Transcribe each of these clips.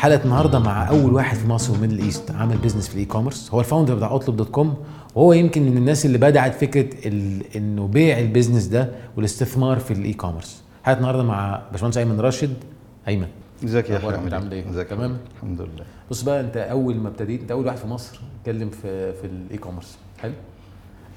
حلقة النهارده مع أول واحد في مصر و Middle East عامل business في ال e-commerce هو ال founder بتاع اطلب dot com وهو يمكن من الناس اللي بدعت فكرة ال... إنه بيع ال business ده والاستثمار في ال e-commerce حلقة النهارده مع باشمهندس أيمن راشد. أيمن. إزيك يا؟ أحمد؟ عامل إيه؟ إزيك تمام؟ الحمد لله. بص بقى أنت أول ما ابتديت أنت أول واحد في مصر اتكلم في في ال e-commerce حلو؟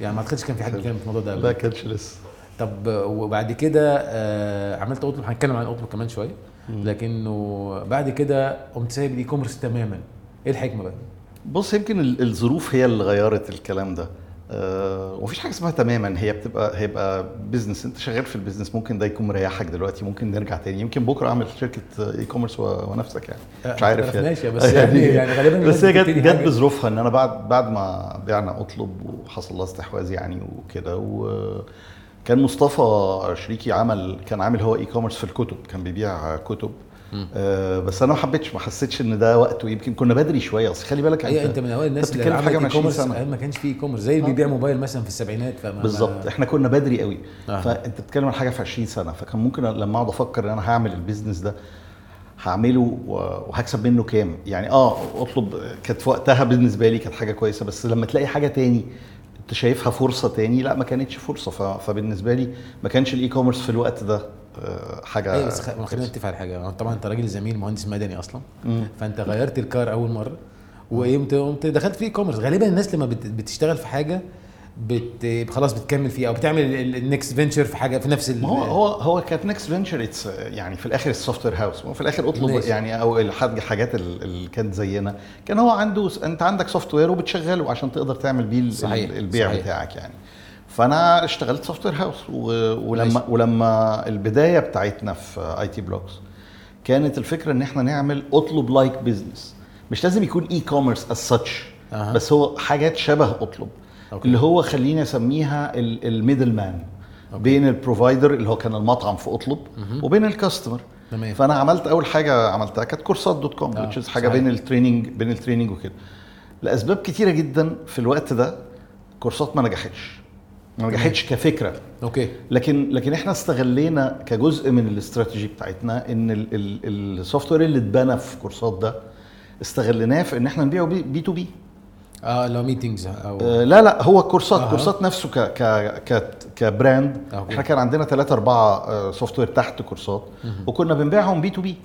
يعني ما أعتقدش كان في حد. بيتكلم في الموضوع ده لا كانش لسه. طب وبعد كده آه عملت اطلب هنتكلم عن اطلب كمان شوية. لكنه بعد كده قمت سايب ال e-commerce تماما. إيه الحكمة بقى؟ بص يمكن ال- الظروف هي اللي غيرت الكلام ده. آه ومفيش حاجة اسمها تماما. هي بتبقى هيبقى business أنت شغال في ال business ممكن ده يكون مريحك دلوقتي. ممكن نرجع تاني. يمكن بكرة أعمل شركة e-commerce ونفسك يعني. مش عارف يعني. ماشي بس يعني يعني غالبا بس هي جت جت بظروفها إن أنا بعد بعد ما بعنا أطلب وحصل لها استحواذ يعني وكده وكان مصطفى شريكي عمل كان عامل هو e-commerce في الكتب كان بيبيع كتب. آه بس أنا ما حبيتش ما حسيتش إن ده وقته. يمكن كنا بدري شوية اصل خلي بالك أنت من أوائل الناس اللي بتتكلم عملت من e- 20 commerce سنة. أيام ما كانش في e-commerce زي اللي بيبيع موبايل مثلا في السبعينات بالظبط. إحنا كنا بدري قوي. آه. فانت بتتكلم عن حاجة في 20 سنة. فكان ممكن لما أقعد أفكر إن أنا هعمل ال business ده هعمله وهكسب منه كام؟ يعني آه أطلب كانت في وقتها بالنسبة لي كانت حاجة كويسة. بس لما تلاقي حاجة تاني انت شايفها فرصة تاني لا ما كانتش فرصة. فبالنسبة لي ما كانش ال e-commerce في الوقت ده آه، حاجة أيوه بس خلينا نتفق على حاجة. طبعا أنت راجل زميل مهندس مدني أصلا مم. فأنت غيرت ال career أول مرة وقمت قمت دخلت في e-commerce غالبا الناس لما بت- بتشتغل في حاجة بت خلاص بتكمل فيها أو بتعمل ال next venture في حاجة في نفس ال- ما هو هو هو كانت next venture it's يعني في الآخر ال software house وفي الآخر اطلب ماشي. يعني أو الحاج- الحاجات ال- اللي كانت زينا كان هو عنده أنت عندك software وبتشغله عشان تقدر تعمل بيه صحيح، البيع صحيح. بتاعك يعني فأنا اشتغلت software house ولما ولما البداية بتاعتنا في IT Blocks كانت الفكرة إن إحنا نعمل اطلب like business مش لازم يكون e-commerce as such. بس هو حاجات شبه اطلب okay. اللي هو خليني أسميها ال middle man بين ال provider اللي هو كان المطعم في أطلب وبين ال customer تمام. فأنا عملت أول حاجة عملتها كانت كورسات dot com آه، حاجة صحيح. بين ال training بين ال training وكده. لأسباب كتيرة جدا في الوقت ده كورسات ما نجحتش. ما نجحتش كفكرة. okay. لكن لكن إحنا استغلينا كجزء من الاستراتيجي بتاعتنا إن ال software اللي اتبنى في كورسات ده استغليناه في إن إحنا نبيعه B, B to B. آه لو meetings أو آه، لا لا هو كورسات أها. كورسات نفسه ك ك ك ك brand. okay. إحنا كان عندنا ثلاثة أربعة software تحت كورسات. وكنا بنبيعهم B to B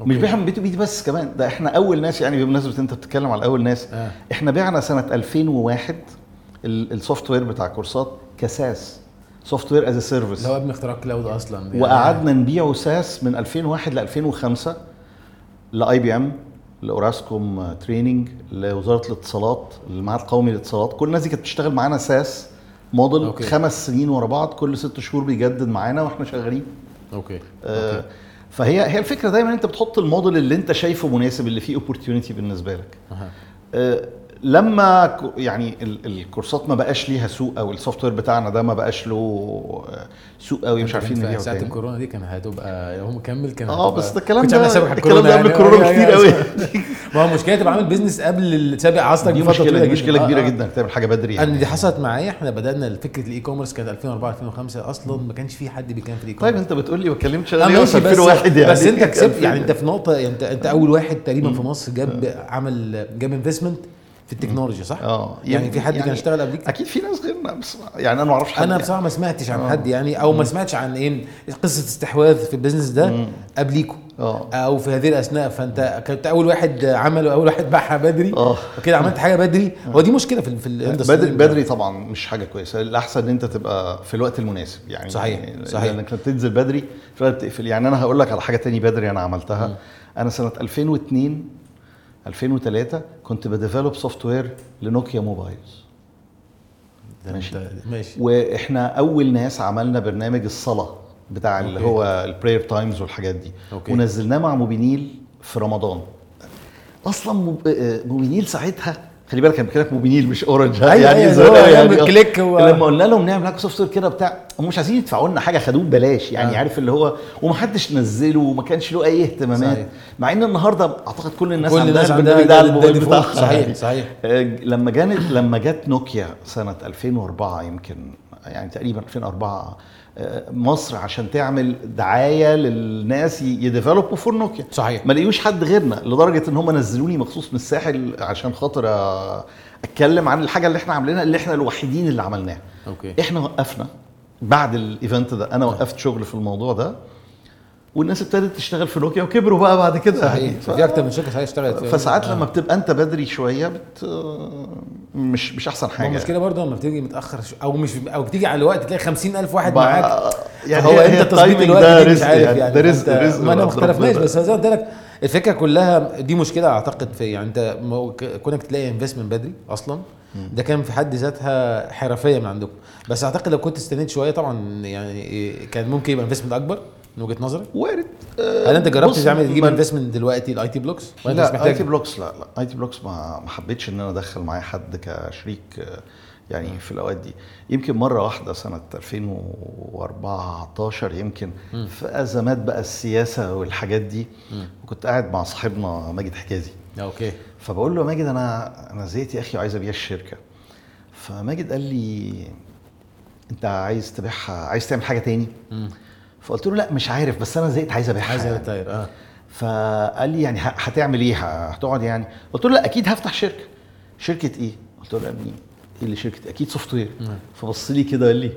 مش. بيعهم B to B بس كمان. ده إحنا أول ناس يعني بمناسبة إنت بتتكلم على أول ناس آه. إحنا بعنا سنة 2001 ال- software بتاع كورسات ك SaaS. software as service اللي هو ابن اختراع cloud أصلا. وقعدنا نبيعه SaaS من 2001 ل 2005 ل IBM لأوراسكوم training لوزارة الاتصالات المعهد القومي للاتصالات. كل الناس دي كانت بتشتغل معانا SaaS model okay. خمس سنين ورا بعض كل ست شهور بيجدد معانا وإحنا شغالين. okay. آه فهي هي الفكرة دايما أنت بتحط الموديل اللي أنت شايفه مناسب اللي فيه opportunity بالنسبة لك. أها. آه، لما يعني ال- الكورسات ما بقاش ليها سوق أو ال software بتاعنا ده ما بقاش له آه، سوق قوي مش عارفين في نبيعه ساعة الكورونا دي كان هتبقى هو مكمل كان آه بس ده الكلام ده الكلام ده قبل يعني. الكورونا أيوة، كتير أيوة. قوي ما هو مشكلة تبقى عامل business قبل سابق عصرك دي مشكله دي مشكلة. كبيرة آه، آه. جدا تعمل حاجة بدري أنا دي يعني حصلت معايا إحنا بدأنا فكره ال e-commerce كانت 2004 2005 أصلا ما كانش في حد بيتكلم في ال e-commerce طيب أنت بتقول لي ما اتكلمتش أنا ليه ماشي في بس 2001 يعني بس أنت كسبت 2000. يعني أنت في نقطة يعني انت أنت أول واحد تقريبا في مصر جاب عمل جاب investment في التكنولوجيا صح؟ آه. يعني في حد كان يعني اشتغل قبليك؟ أكيد في ناس غيرنا بس يعني أنا ما أعرفش حد أنا يعني. بصراحة ما سمعتش عن آه. حد يعني أو ما سمعتش عن إيه قصة استحواذ في ال business ده قبليكوا آه. أو في هذه الأثناء. فأنت كنت أول واحد عمله أول واحد باعها بدري. آه. وكده عملت حاجة بدري. هو دي مشكلة في ال- في ال industry بدري بدري طبعا مش حاجة كويسة. الأحسن إن أنت تبقى في الوقت المناسب يعني. صحيح، يعني صحيح. لأنك لما تنزل بدري في الوقت بتقفل. يعني أنا هقول لك على حاجة تاني بدري أنا عملتها. أنا سنة 2002 2003 كنت ب develop software لنوكيا mobiles ماشي. انت- ماشي وإحنا أول ناس عملنا برنامج الصلاة بتاع اللي okay. هو ال prayer times والحاجات دي okay. ونزلناه مع موبينيل في رمضان أصلا موب- آه، موبينيل ساعتها خلي بالك أنا بكلمك موبينيل مش أورنج؟ أيوة، أيوة، زمان هو يعمل آه. click و- لما قلنا لهم نعمل لكم software كده بتاع هم مش عايزين يدفعوا لنا حاجة خدوه ببلاش يعني آه. عارف اللي هو ومحدش نزله وما كانش له أي اهتمامات صحيح. مع إن النهارده أعتقد كل الناس كل عندها الناس البرنامج عندها ده على الموبايل بتاعها. صحيح، يعني. صحيح. آه، لما جانت لما جت نوكيا سنة 2004 يمكن يعني تقريبا 2004 آه، مصر عشان تعمل دعاية للناس يديفلوبوا فور نوكيا. صحيح. ما لقيوش حد غيرنا لدرجة إن هم نزلوني مخصوص من الساحل عشان خاطر أتكلم عن الحاجة اللي إحنا عاملينها اللي إحنا الوحيدين اللي عملناها. okay. إحنا وقفنا. بعد ال event ده أنا وقفت شغل في الموضوع ده. والناس ابتدت تشتغل في نوكيا وكبروا بقى بعد كده صحيح يعني. في أكتر من شركة صحيح اشتغلت. فساعات آه. لما بتبقى أنت بدري شوية بت مش مش أحسن حاجة المشكلة برضه لما بتيجي متأخر أو مش أو بتيجي على الوقت تلاقي 50000 واحد بقى- معاك يعني هو أنت تظبيط الوقت ده مش رزق عارف يعني، يعني ده رزق- أنت- رزق ما أنا ما اختلفناش. بس زي ما قلت لك الفكرة كلها دي مشكلة أعتقد في يعني أنت كونك تلاقي investment بدري أصلا ده كان في حد ذاتها حرفيه من عندكم بس أعتقد لو كنت استنيت شوية طبعا يعني كان ممكن يبقى investment أكبر من وجهة نظرك؟ وارد. هل أنت جربت تعمل تجيب من- investment دلوقتي ال IT Blocks ولا لا اي تي Blocks لا لا. IT Blocks ما ما حبيتش إن أنا أدخل معايا حد كشريك آه، يعني في الأوقات دي. يمكن مرة واحدة سنة 2014 يمكن في أزمات بقى السياسة والحاجات دي وكنت قاعد مع صاحبنا ماجد حجازي. okay. فبقول له ماجد أنا أنا زهقت يا أخي وعايز أبيع الشركة. فماجد قال لي أنت عايز تبيعها عايز تعمل حاجة تاني. مم. فقلت له لا مش عارف بس أنا زهقت عايز أبيعها. عايز يعني. retire آه. فقال لي يعني هتعمل إيه؟ هتقعد يعني. قلت له لا أكيد هفتح شركة. شركة إيه؟ قلت له يا ابني إيه اللي شركة؟ أكيد software فبص لي كده قال لي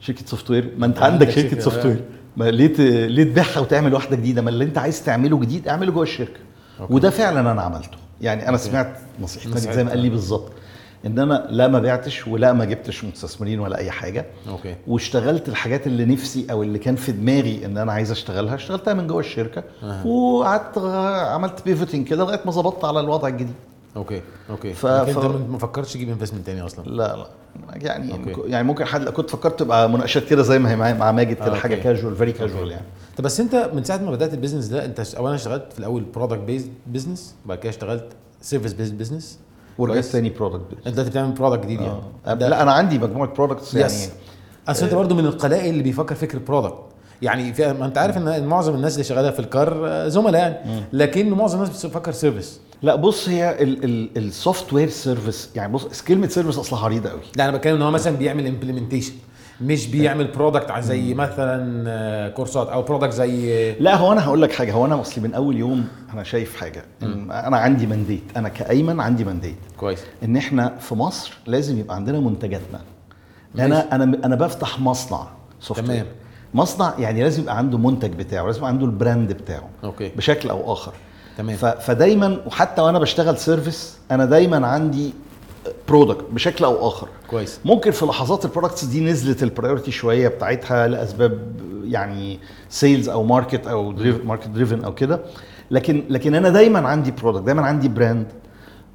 شركة software ما أنت عندك شركة soft آه. ware ما ليه ليه تبيعها وتعمل واحدة جديدة؟ ما اللي أنت عايز تعمله جديد اعمله جوه الشركة. Okay. وده فعلا أنا عملته. يعني أنا okay. سمعت نصيحه نصيحة. زي ما قال لي بالظبط. إن أنا لا ما بعتش ولا ما جبتش مستثمرين ولا أي حاجة. Okay. واشتغلت الحاجات اللي نفسي أو اللي كان في دماغي إن أنا عايز أشتغلها اشتغلتها من جوه الشركة. أها. وقعدت عملت pivoting كده لغاية ما ظبطت على الوضع الجديد. Okay okay. ف- ف- أنت ما فكرتش تجيب investment تاني أصلا؟ لا لا. يعني okay. يعني ممكن حد كنت فكرت تبقى مناقشات كده زي ما هي مع- مع ماجد كده آه، حاجة. Casual very casual يعني. طب بس أنت من ساعة ما بدأت ال business ده أنت اولا اشتغلت في الأول product based business بعد كده اشتغلت service based business ورجعت تاني product أنت دلوقتي بتعمل product جديد يعني. آه. لا أنا عندي مجموعة products يعني. Yes أصل أنت برضو من القلائل اللي بيفكر فكر product يعني في ما أنت عارف إن معظم الناس اللي شغالة في الكار آه، زملاء يعني. لكن معظم الناس بتفكر service لا بص هي ال software service يعني بص كلمة service أصلها عريضة قوي لا أنا بتكلم إن هو مثلا بيعمل implementation مش بيعمل product زي مثلا آه، كورسات أو product زي لا هو أنا هقول لك حاجة. هو أنا اصلي من أول يوم أنا شايف حاجة. أنا عندي mandate أنا كأيمن عندي mandate كويس. إن إحنا في مصر لازم يبقى عندنا منتجاتنا. أنا أنا أنا بفتح مصنع soft تمام. مصنع يعني لازم يبقى عنده منتج بتاعه لازم يبقى عنده ال brand بتاعه. Okay. بشكل أو آخر. تمام. فدايما وحتى وأنا بشتغل service أنا دايما عندي product بشكل أو آخر. كويس. ممكن في لحظات ال products دي نزلت ال priority شوية بتاعتها لأسباب يعني sales أو market أو market driven أو كده. لكن لكن أنا دايما عندي product دايما عندي brand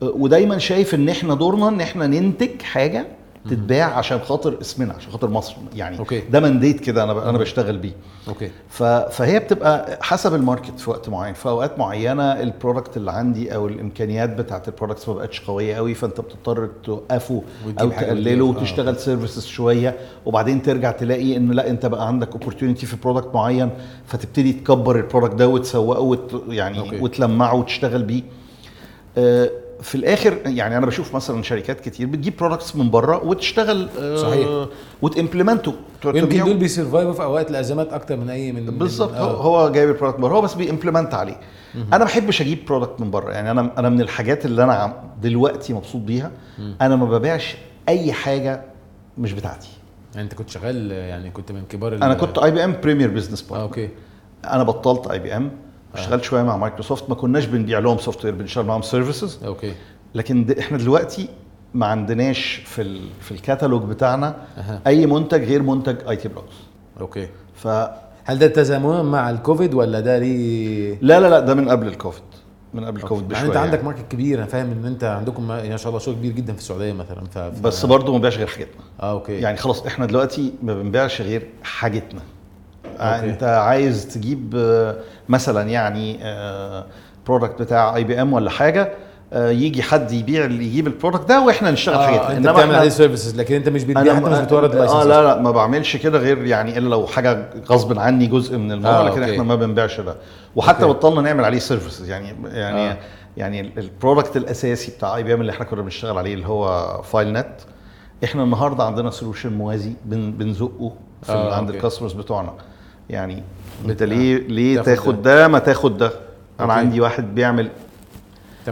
ودايما شايف إن إحنا دورنا إن إحنا ننتج حاجة تتباع عشان خاطر اسمنا عشان خاطر مصر. يعني okay. ده mandate كده أنا أنا بشتغل بيه. Okay. ف- فهي بتبقى حسب ال market في وقت معين. في أوقات معينة ال product اللي عندي أو الإمكانيات بتاعت ال products ما بقتش قوية قوي فأنت بتضطر توقفه أو تقلله. آه، وتشتغل services شوية وبعدين ترجع تلاقي إن لأ أنت بقى عندك opportunity في product معين فتبتدي تكبر ال product ده وتسوقه وت يعني okay. وتلمعه وتشتغل بيه. آه، في الآخر يعني أنا بشوف مثلا شركات كتير بتجيب products من بره وتشتغل آه، صحيح. وت implement ه ويمكن دول بي survive وا في أوقات الأزمات أكتر من أي من بالظبط. آه. هو هو جايب ال product بره هو بس بي implement عليه. أنا ما بحبش أجيب product من بره يعني أنا أنا من الحاجات اللي أنا دلوقتي مبسوط بيها. أنا ما ببيعش أي حاجة مش بتاعتي. يعني أنت كنت شغال يعني كنت من كبار أنا كنت IBM premier business partner okay. أنا بطلت IBM اشتغلت شوية مع مايكروسوفت ما كناش بنبيع لهم software بنشتغل معاهم services okay. لكن إحنا دلوقتي ما عندناش في ال في الكتالوج بتاعنا أها. أي منتج غير منتج اي تي بلوكس أوكي. ف هل ده تزامن مع الكوفيد ولا ده ليه؟ لا لا لا ده من قبل الكوفيد من قبل الكوفيد يعني بشوية أنت عندك market كبير أنا فاهم إن أنت عندكم ما ما شاء الله شغل كبير جدا في السعودية مثلا ف... بس برضه ما بيبيعش غير حاجتنا. آه okay. يعني خلاص إحنا دلوقتي ما بنبيعش غير حاجتنا. Okay. أنت عايز تجيب آه، مثلا يعني product بتاع IBM ولا حاجة آه، يجي حد يبيع اللي يجيب ال product ده وإحنا نشتغل آه حاجتنا أنت بتعمل عليه services لكن أنت مش بتبيع حتى مش بتورد آه license لا لا ما بعملش كده غير يعني إلا لو حاجة غصب عني جزء من الموضوع آه، لكن okay. إحنا ما بنبيعش ده وحتى okay. بطلنا نعمل عليه services يعني يعني آه. آه. يعني ال product الأساسي بتاع IBM اللي إحنا كنا بنشتغل عليه اللي هو FileNet إحنا النهارده عندنا solution موازي بن بنزقه في آه، آه عند. ال customers بتوعنا يعني انت ليه ليه تاخد ده. ما تاخد ده. أنا okay. عندي واحد بيعمل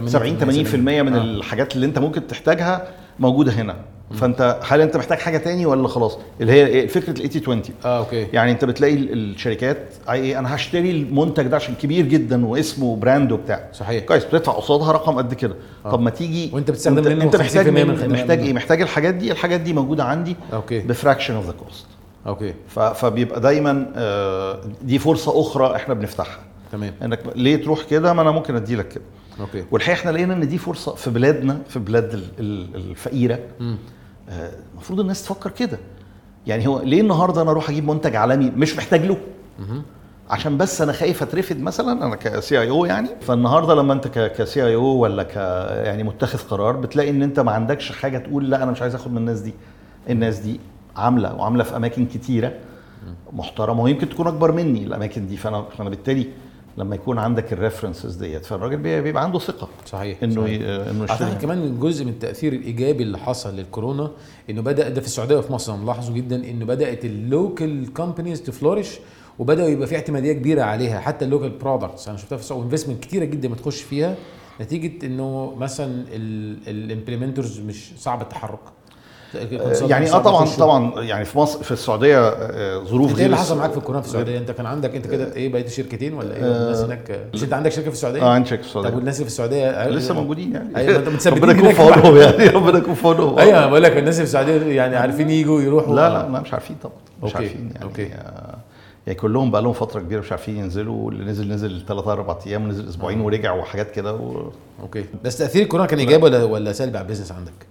70 80% من آه. الحاجات اللي انت ممكن تحتاجها موجودة هنا. فانت هل انت محتاج حاجة تاني ولا خلاص؟ اللي هي؟ فكرة ال 80 20 آه okay. يعني انت بتلاقي ال- الشركات إيه أنا هشتري المنتج ده عشان كبير جدا واسمه و brand وبتاع. صحيح. كويس بتدفع قصادها رقم قد كده. آه. طب ما تيجي وانت بتستخدم انت, انت 50% محتاج من محتاج. إيه؟ محتاج الحاجات دي الحاجات دي موجودة عندي okay. ب fraction of the cost Okay. فبيبقى دايما آه، دي فرصة أخرى إحنا بنفتحها. تمام. إنك ليه تروح كده؟ ما أنا ممكن ادي لك كده. Okay. والحقيقة إحنا لقينا إن دي فرصة في بلادنا في بلاد ال- ال- الفقيرة. مم. آه، المفروض الناس تفكر كده. يعني هو ليه النهارده أنا أروح أجيب منتج عالمي مش محتاج له؟ مهم. عشان بس أنا خايف أترفد مثلا أنا ك CEO يعني. فالنهاردة لما أنت ك CEO ولا ك يعني متخذ قرار بتلاقي إن أنت ما عندكش حاجة تقول لا أنا مش عايز آخد من الناس دي. الناس دي عاملة وعاملة في أماكن كتيرة محترمة ويمكن تكون أكبر مني الأماكن دي. فانا فأنا بالتالي لما يكون عندك ال references ديت فالراجل بي- بيبقى عنده ثقة صحيح إنه صحيح. إنه أعتقد كمان جزء من التأثير الإيجابي اللي حصل للكورونا إنه بدأ ده في السعودية وفي مصر ملاحظه جدا إنه بدأت ال local companies ت flourish وبدأوا يبقى في اعتمادية كبيرة عليها حتى ال local products أنا شفتها في السعودية investment كتيرة جدا بتخش فيها نتيجة إنه مثلا ال implementers مش صعب التحرك. يعني آه طبعا طبعا يعني في مصر في السعودية آه، ظروف انت إيه اللي غير حصل معاك في الكورونا في السعودية؟ أنت كان عندك أنت كده إيه بقيت شركتين ولا إيه؟ ولا الناس هناك مش أنت عندك شركة في السعودية؟ آه عندي شركة في طب السعوديه والناس اللي في السعودية؟ لسه موجودين يعني. أيوه ما متثبتين ربنا يكون في. عونهم يعني ربنا يكون في عونهم. أيوه بقول لك الناس اللي في السعودية يعني عارفين يجوا يروحوا. لا لا لا مش عارفين طبعا مش عارفين يعني okay. آه، يعني كلهم بقى لهم فترة كبيرة مش عارفين ينزلوا واللي نزل نزل ثلاث أربع أيام ونزل أسبوعين ورجع وحاجات كده و... okay. بس تأثير الكورونا كان إيجابي ولا ولا سلبي على ال business عندك؟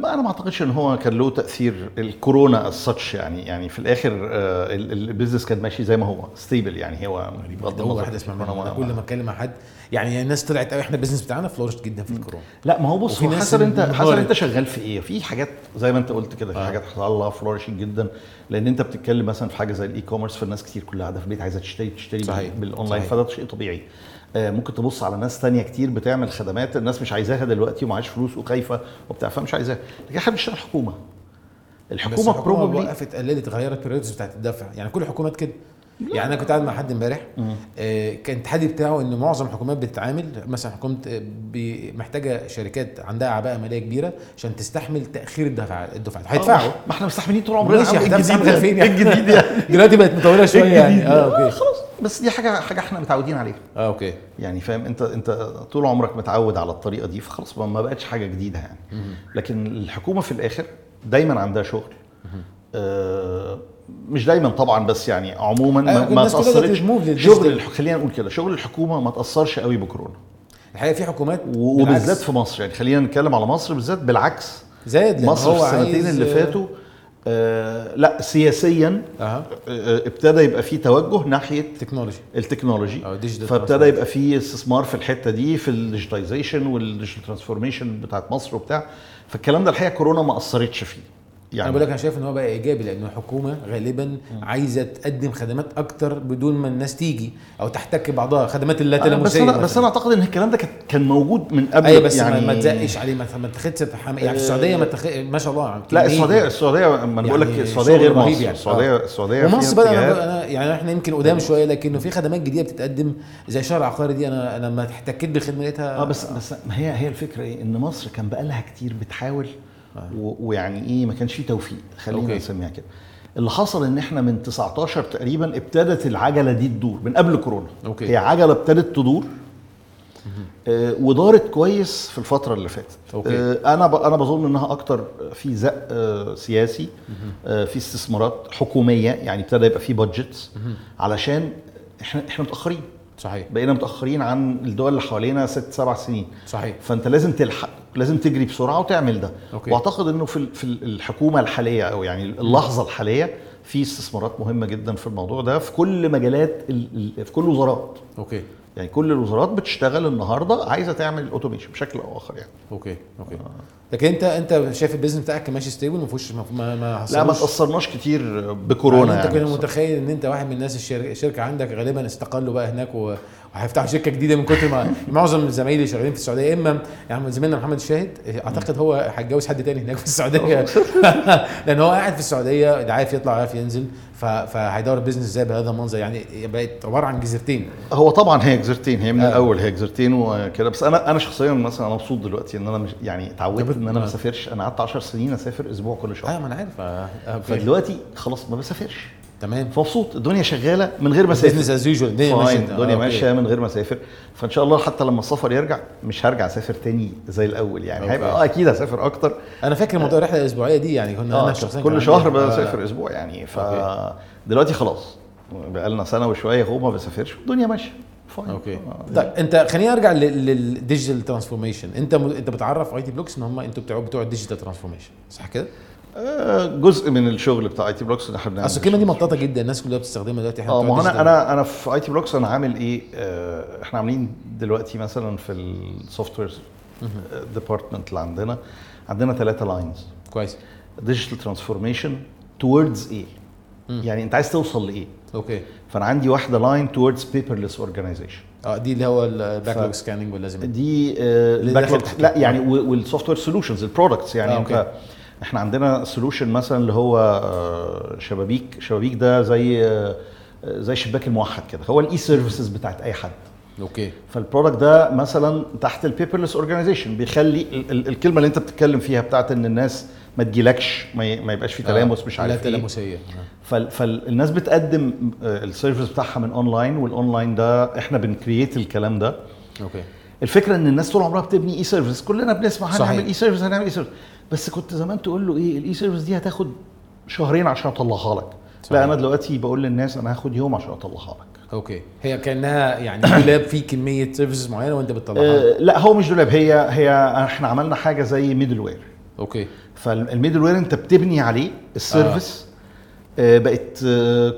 ما أنا ما أعتقدش إن هو كان له تأثير الكورونا الساتش يعني يعني في الآخر آه، ال- ال- business كان ماشي زي ما هو stable يعني هو بغض النظر واحد اسمع كل ما اتكلم مع حد يعني الناس طلعت قوي إحنا ال business بتاعنا flourished جدا في الكورونا لا ما هو بص هو حسب أنت حسب. أنت شغال في إيه في حاجات زي ما أنت قلت كده في آه. حاجات حصل لها flourishing جدا لأن أنت بتتكلم مثلا في حاجة زي ال e-commerce فالناس كتير كلها قاعدة في البيت عايزة تشتري تشتري صحيح. بالاونلاين صحيح. فده شيء طبيعي ممكن تبص على ناس تانية كتير بتعمل خدمات الناس مش عايزاها دلوقتي ومعاش فلوس وخايفه وبتاع فمش عايزاها. لكن إحنا بنشتغل حكومة. بس الحكومة probably وقفت قللت غيرت ال periods بتاعت الدفع. يعني كل الحكومات كده. يعني أنا كنت قاعد مع حد امبارح آه، كان التحدي بتاعه ان معظم الحكومات بتتعامل مثلا حكومة آه، محتاجة شركات عندها ملاءة مالية كبيرة عشان تستحمل تأخير الدفع الدفعات هيدفعوا. ما إحنا مستحملين طول عمرنا. ماشي. فين يعني. الجديد يعني دلوقتي بقت مطولة شوية يعني. آه؟ okay. خلاص. بس دي حاجة حاجة إحنا متعودين عليها. آه أوكي. يعني فاهم؟ انت انت طول عمرك متعود على الطريقة دي فخلاص ما بقتش حاجة جديدة يعني. لكن الحكومة في الآخر دايما عندها شغل. آه مش دايما طبعا بس يعني عموما أيوة، ما, ما تأثرتش. شغل الح- خلينا نقول كده شغل الحكومة ما تأثرش قوي بكورونا. الحقيقة في حكومات وبالذات في مصر. يعني خلينا نتكلم على مصر بالذات بالعكس. زاد مصر في السنتين اللي فاتوا آه لا سياسيا آه ابتدى يبقى في توجه ناحية technology. ال technology. digital فابتدى يبقى في استثمار في الحتة دي في ال digitization وال digital transformation بتاعت مصر وبتاع. فالكلام ده الحقيقة كورونا ما أثرتش فيه. يعني أنا بقول لك أنا شايف إن هو بقى إيجابي لأن الحكومة غالبا عايزة تقدم خدمات أكتر بدون ما الناس تيجي أو تحتك بعضها خدمات آه، بس أنا بس أنا أعتقد إن الكلام ده كان- موجود من قبل أيوه بس يعني يعني ما تزقش عليه ما ما تاخدش. يعني في السعودية ما تخ... ما شاء الله لا السعوديه السعودية ما أنا بقول لك يعني السعودية غير مصر يعني. السعوديه آه. السعودية ومصر بقى. أنا, يعني إحنا يمكن قدام شوية لكنه في خدمات جديدة بتتقدم زي شهر عقاري دي أنا أنا لما احتكيت بخدمه لقيتها آه بس بس ما هي هي الفكرة إيه إن مصر كان بقى لها كتير بتحاول ويعني إيه ما كانش فيه توفيق. خلينا. نسميها كده. اللي حصل إن إحنا من 19 تقريبا ابتدت العجلة دي تدور من قبل كورونا. أوكي. هي عجلة ابتدت تدور. آه ودارت كويس في الفترة اللي فاتت. okay. آه أنا ب- أنا بظن إنها أكتر في زق آه سياسي آه في استثمارات حكومية يعني ابتدى يبقى في budgets علشان إحنا إحنا متأخرين. صحيح. بقينا متأخرين عن الدول اللي حوالينا ست سبع سنين. صحيح. فأنت لازم تلحق لازم تجري بسرعة وتعمل ده. okay. وأعتقد إنه في في ال- الحكومة الحالية أو يعني اللحظة الحالية في استثمارات مهمة جدا في الموضوع ده في كل مجالات ال- ال- في كل الوزارات okay. يعني كل الوزارات بتشتغل النهارده عايزة تعمل automation بشكل أو آخر يعني. okay okay. لكن أنت أنت شايف ال business بتاعك ماشي stable ما فيهوش ما ما لا ما تأثرناش كتير بكورونا يعني أنت يعني كنت متخيل إن أنت واحد من الناس الشر- الشركة عندك غالبا استقلوا بقى هناك و... هيفتحوا شركة جديدة من كتر ما معظم زمايلي شغالين في السعودية. يا إما يعني زميلنا محمد الشاهد أعتقد هو هيتجوز حد تاني هناك في السعودية. لأن هو قاعد في السعودية عارف يطلع عارف ينزل. فهيدور ال business إزاي بهذا المنظر. يعني بقت عبارة عن جزيرتين. هو طبعا هي جزيرتين. هي من آه. الأول هي جزيرتين وكده. بس أنا أنا شخصيا مثلا أنا مبسوط دلوقتي إن أنا مش يعني اتعودت إن أنا ما آه. بسافرش أنا قعدت 10 سنين أسافر أسبوع كل شهر. آه ما أنا عارف. آه، okay. فدلوقتي خلاص ما بسافرش. تمام؟ فمبسوط الدنيا شغالة من غير ما أسافر. business as usual الدنيا ماشية. الدنيا آه، ماشية. من غير ما أسافر. فإن شاء الله حتى لما السفر يرجع مش هرجع أسافر تاني زي الأول يعني. هيبقى آه أكيد هسافر أكتر. أنا فاكر موضوع الرحلة الأسبوعية دي يعني كنا آه أنا شخصيا كل شهر آه، بسافر أسبوع يعني. ف. دلوقتي خلاص. بقى لنا سنة وشوية هو ما بسافرش. الدنيا ماشية. fine okay. آه. طيب أنت خليني أرجع لل digital transformation أنت م... أنت بتعرف اي تي بلوكس إن هم أنتوا بتوع بتوع ال digital transformation صح كده؟ آه، جزء من الشغل بتاع آي تي بلوكس ان إحنا بنعمل اصل الكلمة دي مطاطة جدا الناس كلها بتستخدمها دلوقتي إحنا آه ما أنا. أنا أنا في آي تي بلوكس أنا عامل إيه؟ آه، إحنا عاملين دلوقتي مثلا في ال software department اللي عندنا عندنا ثلاثة lines كويس. digital transformation towards إيه يعني أنت عايز توصل لإيه؟ okay. فأنا عندي واحدة line towards paperless organization آه دي اللي هو ال backlog scanning واللازم. دي اللي تحت. لا يعني وال software solutions ال products يعني آه، آه. انت إحنا عندنا solution مثلا اللي هو آه، شبابيك شبابيك ده زي آه، زي شباك الموحد كده. هو ال e-services بتاعت أي حد. okay. فال product ده مثلا تحت ال paperless organization بيخلي ال- ال- الكلمة اللي أنت بتتكلم فيها بتاعت إن الناس ما تجيلكش ما, يبقاش في تلامس مش لا عارف إيه. تلامسية. آه. فال- فالناس بتقدم آه، ال service بتاعها من online وال online ده إحنا بن create الكلام ده. okay. الفكرة إن الناس طول عمرها بتبني e-service كلنا بنسمع. هنعمل e-service هنعمل e-service بس كنت زمان تقول له إيه ال e-service دي هتاخد شهرين عشان أطلعها لك. صحيح. لا أنا دلوقتي بقول للناس أنا هاخد يوم عشان أطلعها لك. okay. هي كأنها يعني دولاب فيه كمية services معينة وأنت بتطلعها آه لا هو مش دولاب هي هي إحنا عملنا حاجة زي middleware okay. فال middleware أنت بتبني عليه ال service آه. بقت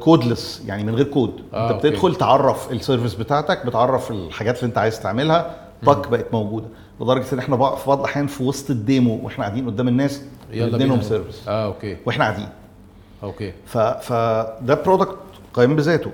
codeless يعني من غير كود آه، أنت okay. بتدخل تعرف ال service بتاعتك بتعرف الحاجات اللي أنت عايز تعملها طق بقت موجودة. لدرجة إن إحنا بقى في بعض الأحيان في وسط ال demo وإحنا قاعدين قدام الناس يلا نديلهم بينا. service آه okay. وإحنا قاعدين. okay. ف فده product قايم بذاته.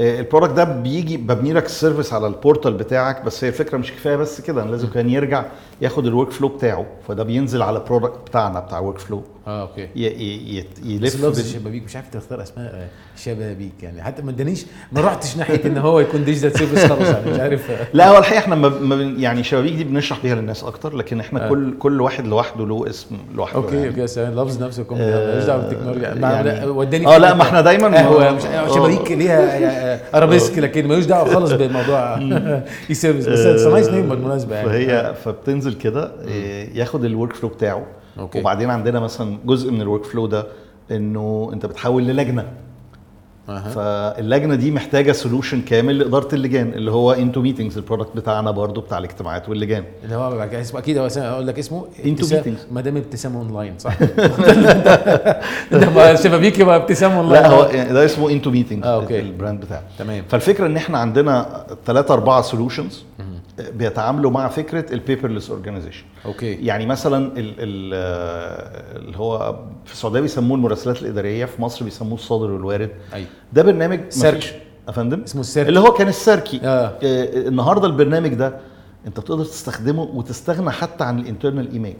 آه، ال product ده بيجي ببني لك ال service على ال portal بتاعك بس هي الفكرة مش كفاية بس كده لازم كان يرجع ياخد ال workflow بتاعه فده بينزل على ال product بتاعنا بتاع workflow آه okay. يلف لفظ بال- الشبابيك مش عارف تختار أسماء آه، شبابيك يعني. حتى ما ادانيش ما رحتش ناحية إن هو يكون digital service خالص يعني مش عارف. لا هو الحقيقة إحنا ما يعني شبابيك دي بنشرح بيها للناس أكتر لكن إحنا آه. كل كل واحد لوحده له اسم لوحده okay يعني. أوكي سلام اللفظ نفسه يكون آه، ماليش دعوة بالتكنولوجيا. يعني- وداني في لا، ما إحنا دايماً- قهوة مش آه. شبابيك ليها ارابيسك لكن ملوش دعوة خالص بالموضوع. اي سيرفيس بس اتس نايس نيم بالمناسبة يعني. فهي فبتنزل كده ياخد الورك فلو بتاعه. أوكي. وبعدين عندنا مثلا جزء من الورك فلو ده إنه أنت بتحول للجنة أها. فاللجنة دي محتاجة سولوشن كامل لإدارة اللجان اللي هو انتو ميتنجز البرودكت بتاعنا برضو بتاع الاجتماعات واللجان اللي هو اسمه أكيد أقول لك اسمه ابتسام- meetings. مدام ابتسام اونلاين صح؟ ده ما شبابيك يبقى ابتسام اونلاين لا هو يعني ده اسمه انتو meetings آه، okay. ال brand بتاعه تمام فالفكرة إن إحنا عندنا ثلاثة أربعة solutions بيتعاملوا مع فكرة ال paperless organization okay. يعني مثلا ال ال آه، اللي هو في السعودية بيسموه المراسلات الإدارية في مصر بيسموه الصادر والوارد أيوه. ده برنامج سيرك. أفندم؟ اسمه السيرك. اللي هو كان السيركي. آه. آه. النهارده البرنامج ده أنت بتقدر تستخدمه وتستغنى حتى عن ال internal email.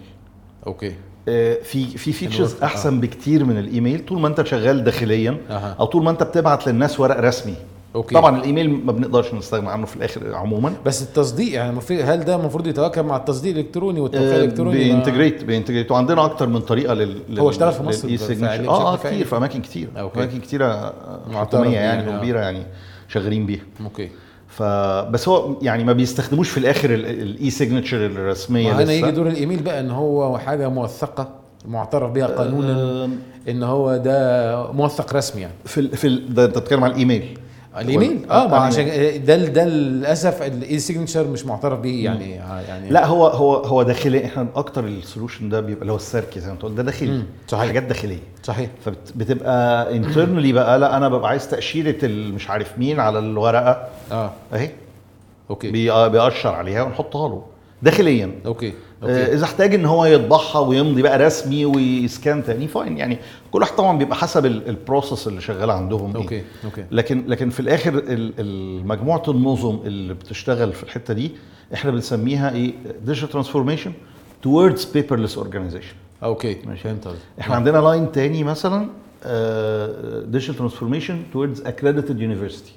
Okay. آه، في في features أحسن بكتير من الإيميل. طول ما أنت شغال داخليا أها. أو طول ما أنت بتبعت للناس ورق رسمي. Okay. طبعا الإيميل ما بنقدرش نستغنى عنه في الآخر عموما. بس التصديق يعني هل ده المفروض يتواكب مع التصديق الإلكتروني والتوقيع آه، الإلكتروني؟ بينتجريت بينتجريت. وعندنا أكتر من طريقة لل هو اشتغل في مصر للإي في آه آه؟ كتير في أماكن كتير. Okay. أماكن كتيرة آه، حكومية يعني آه. وكبيرة يعني شغالين بيها. Okay. فبس هو يعني ما بيستخدموش في الآخر ال e-signature الرسمية لسه. يجي دور الإيميل بقى إن هو حاجة موثقة معترف بها قانونا إن هو ده موثق رسمي يعني. في ال في ال ده أنت بتتكلم على الإيميل. الايميل وال- آه ما آه، عشان ده ده للأسف ال e-signature مش معترف به يعني يعني. لا هو هو هو داخلي. إحنا أكتر ال solution ده بيبقى اللي هو السيركي زي ما أنت قلت. ده داخلي. مم، صحيح. حاجات داخلية. صحيح. فبتبقى internally بقى لا أنا ببقى عايز تأشيرة مش عارف مين على الورقة. آه. أهي. Okay. بي- بيأشر عليها ونحطها له. داخليا. Okay. Okay. آه، إذا احتاج إن هو يطبعها ويمضي بقى رسمي وي scan تاني fine يعني كل واحد طبعا بيبقى حسب ال- ال process اللي شغال عندهم إيه. Okay okay. لكن لكن في الآخر ال- ال- مجموعة النظم اللي بتشتغل في الحتة دي إحنا بنسميها إيه؟ ديجيتال ترانسفورميشن towards paperless organization. أوكي ماشي. فهمت إحنا عندنا line تاني مثلا digital transformation towards accredited university.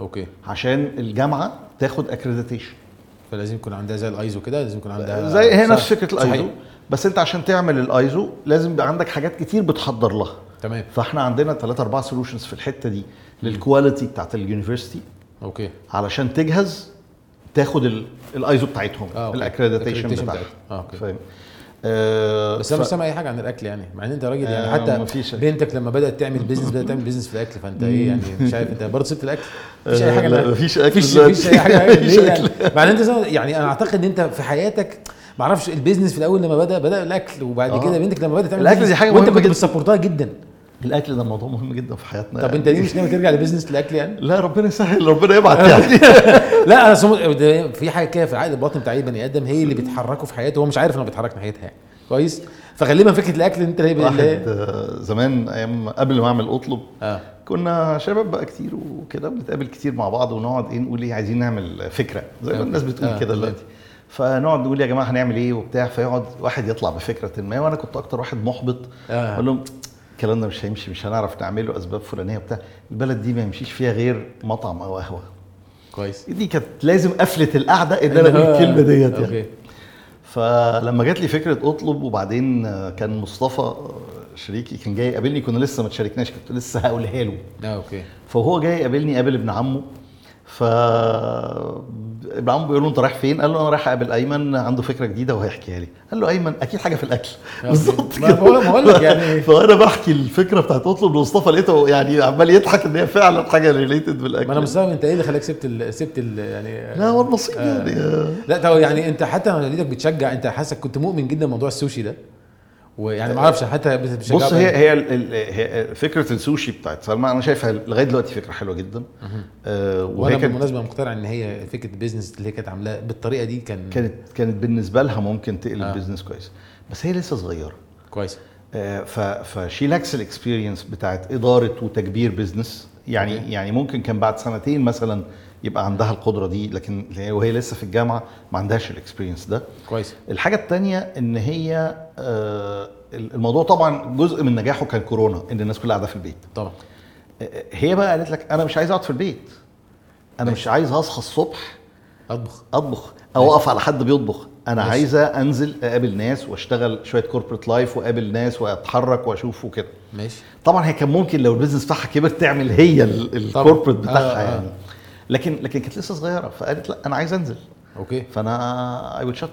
Okay. عشان الجامعة تاخد accreditation. فلازم يكون عندها زي الايزو كده لازم يكون عندها زي هي. نفس فكرة صحيح. الايزو بس انت عشان تعمل الأيزو لازم يبقى عندك حاجات كتير بتحضر لها تمام فاحنا عندنا ثلاثة أربعة solutions في الحتة دي لل quality بتاعت ال university okay علشان تجهز تاخد ال- الأيزو بتاعتهم آه،. ال accreditation بتاعتها. آه، okay. فاهم آه بس أنا مش سامع أي حاجة عن الأكل يعني مع إن أنت راجل يعني آه، حتى مفيش. بنتك لما بدأت تعمل business بدأت تعمل business في الأكل فأنت إيه يعني مش عارف أنت برضه سبت الأكل مفيش أي آه، حاجة لا، مفيش أكل مفيش أي حاجة مفيش يعني. مع إن أنت يعني أنا أعتقد إن أنت في حياتك ما أعرفش ال business في الأول لما بدأ بدأ الأكل وبعد آه. كده بنتك لما بدأت تعمل الأكل دي حاجة وأنت كنت. بت support ها جدا الأكل ده موضوع مهم جدا في حياتنا طب أنت ليه مش ناوي ترجع ل business الأكل يعني؟ لا ربنا يسهل ربنا يبعت يعني لا أنا. ده في حاجة كده في العقل الباطن بتاع أي بني آدم هي اللي بتحركه في حياته هو مش عارف إنه بيتحرك ناحيتها يعني كويس فغالبا فكرة الأكل أنت اللي واحد اللي- آه، زمان أيام قبل ما أعمل أطلب آه كنا شباب بقى كتير وكده بنتقابل كتير مع بعض ونقعد إيه نقول إيه عايزين نعمل فكرة زي ما okay. الناس بتقول آه، كده. دلوقتي فنقعد نقول يا جماعة هنعمل إيه وبتاع فيقعد واحد يطلع بفكرة ما وأنا كنت أكتر واحد محبط آه. أقول لهم الكلام ده مش هيمشي مش هنعرف نعمله أسباب فلانية وبتاع. البلد دي ما يمشيش فيها غير مطعم أو قهوة. كويس. دي كانت لازم قفلة القعدة إن أنا أقول الكلمة ديت يعني. Okay. فلما جات لي فكرة أطلب وبعدين كان مصطفى شريكي كان جاي يقابلني كنا لسه ما اتشاركناش كنت لسه هقولها له. آه okay. فهو جاي يقابلني قابل ابن عمه. ف ابن بيقول له أنت رايح فين؟ قال له أنا رايح أقابل أيمن عنده فكرة جديدة وهيحكيها لي. قال له أيمن أكيد حاجة في الأكل. بالظبط ما بقول- ما بقول لك يعني- فأنا بحكي الفكرة بتاعت أطلب لمصطفى لقيته يعني عمال يضحك إن هي فعلا حاجة ريليتد بالأكل ما أنا مستغرب أنت إيه اللي خلاك سبت ال... سبت ال... يعني لا هو النصيب آه. يعني. لا طب يعني أنت حتى لما لقيتك بتشجع أنت حاسك كنت مؤمن جدا بموضوع السوشي ده ويعني ما أعرفش حتى بص هي ال- هي فكرة السوشي بتاعت سلمى أنا شايفها لغاية دلوقتي فكرة حلوة جدا. آه وأنا وهي كانت بالمناسبة مقتنع إن هي فكرة ال business اللي هي كانت عاملاه بالطريقة دي كان كانت كانت بالنسبة لها ممكن تقلب آه. business كويس. بس هي لسه صغيرة. كويس. آه، ف she lacks ال experience بتاعت إدارة وتكبير business يعني. يعني ممكن كان بعد سنتين مثلا يبقى عندها القدرة دي لكن وهي لسه في الجامعة ما عندهاش ال experience ده. كويس. الحاجة الثانية إن هي آه، الموضوع طبعا جزء من نجاحه كان كورونا إن الناس كلها قاعدة في البيت. طبعا. آه، هي بقى قالت لك أنا مش عايز أقعد في البيت. أنا مش عايز أصحى الصبح أطبخ. أطبخ أو أقف على حد بيطبخ. أنا ماشي. عايزه أنزل أقابل ناس وأشتغل شوية corporate life وأقابل ناس وأتحرك وأشوف وكده. ماشي. طبعا هي كان ممكن لو ال business بتاعها كبر تعمل هي ال corporate بتاعها آه، آه. يعني لكن لكن كانت لسه صغيرة فقالت لا أنا عايز أنزل. Okay. فأنا I will shut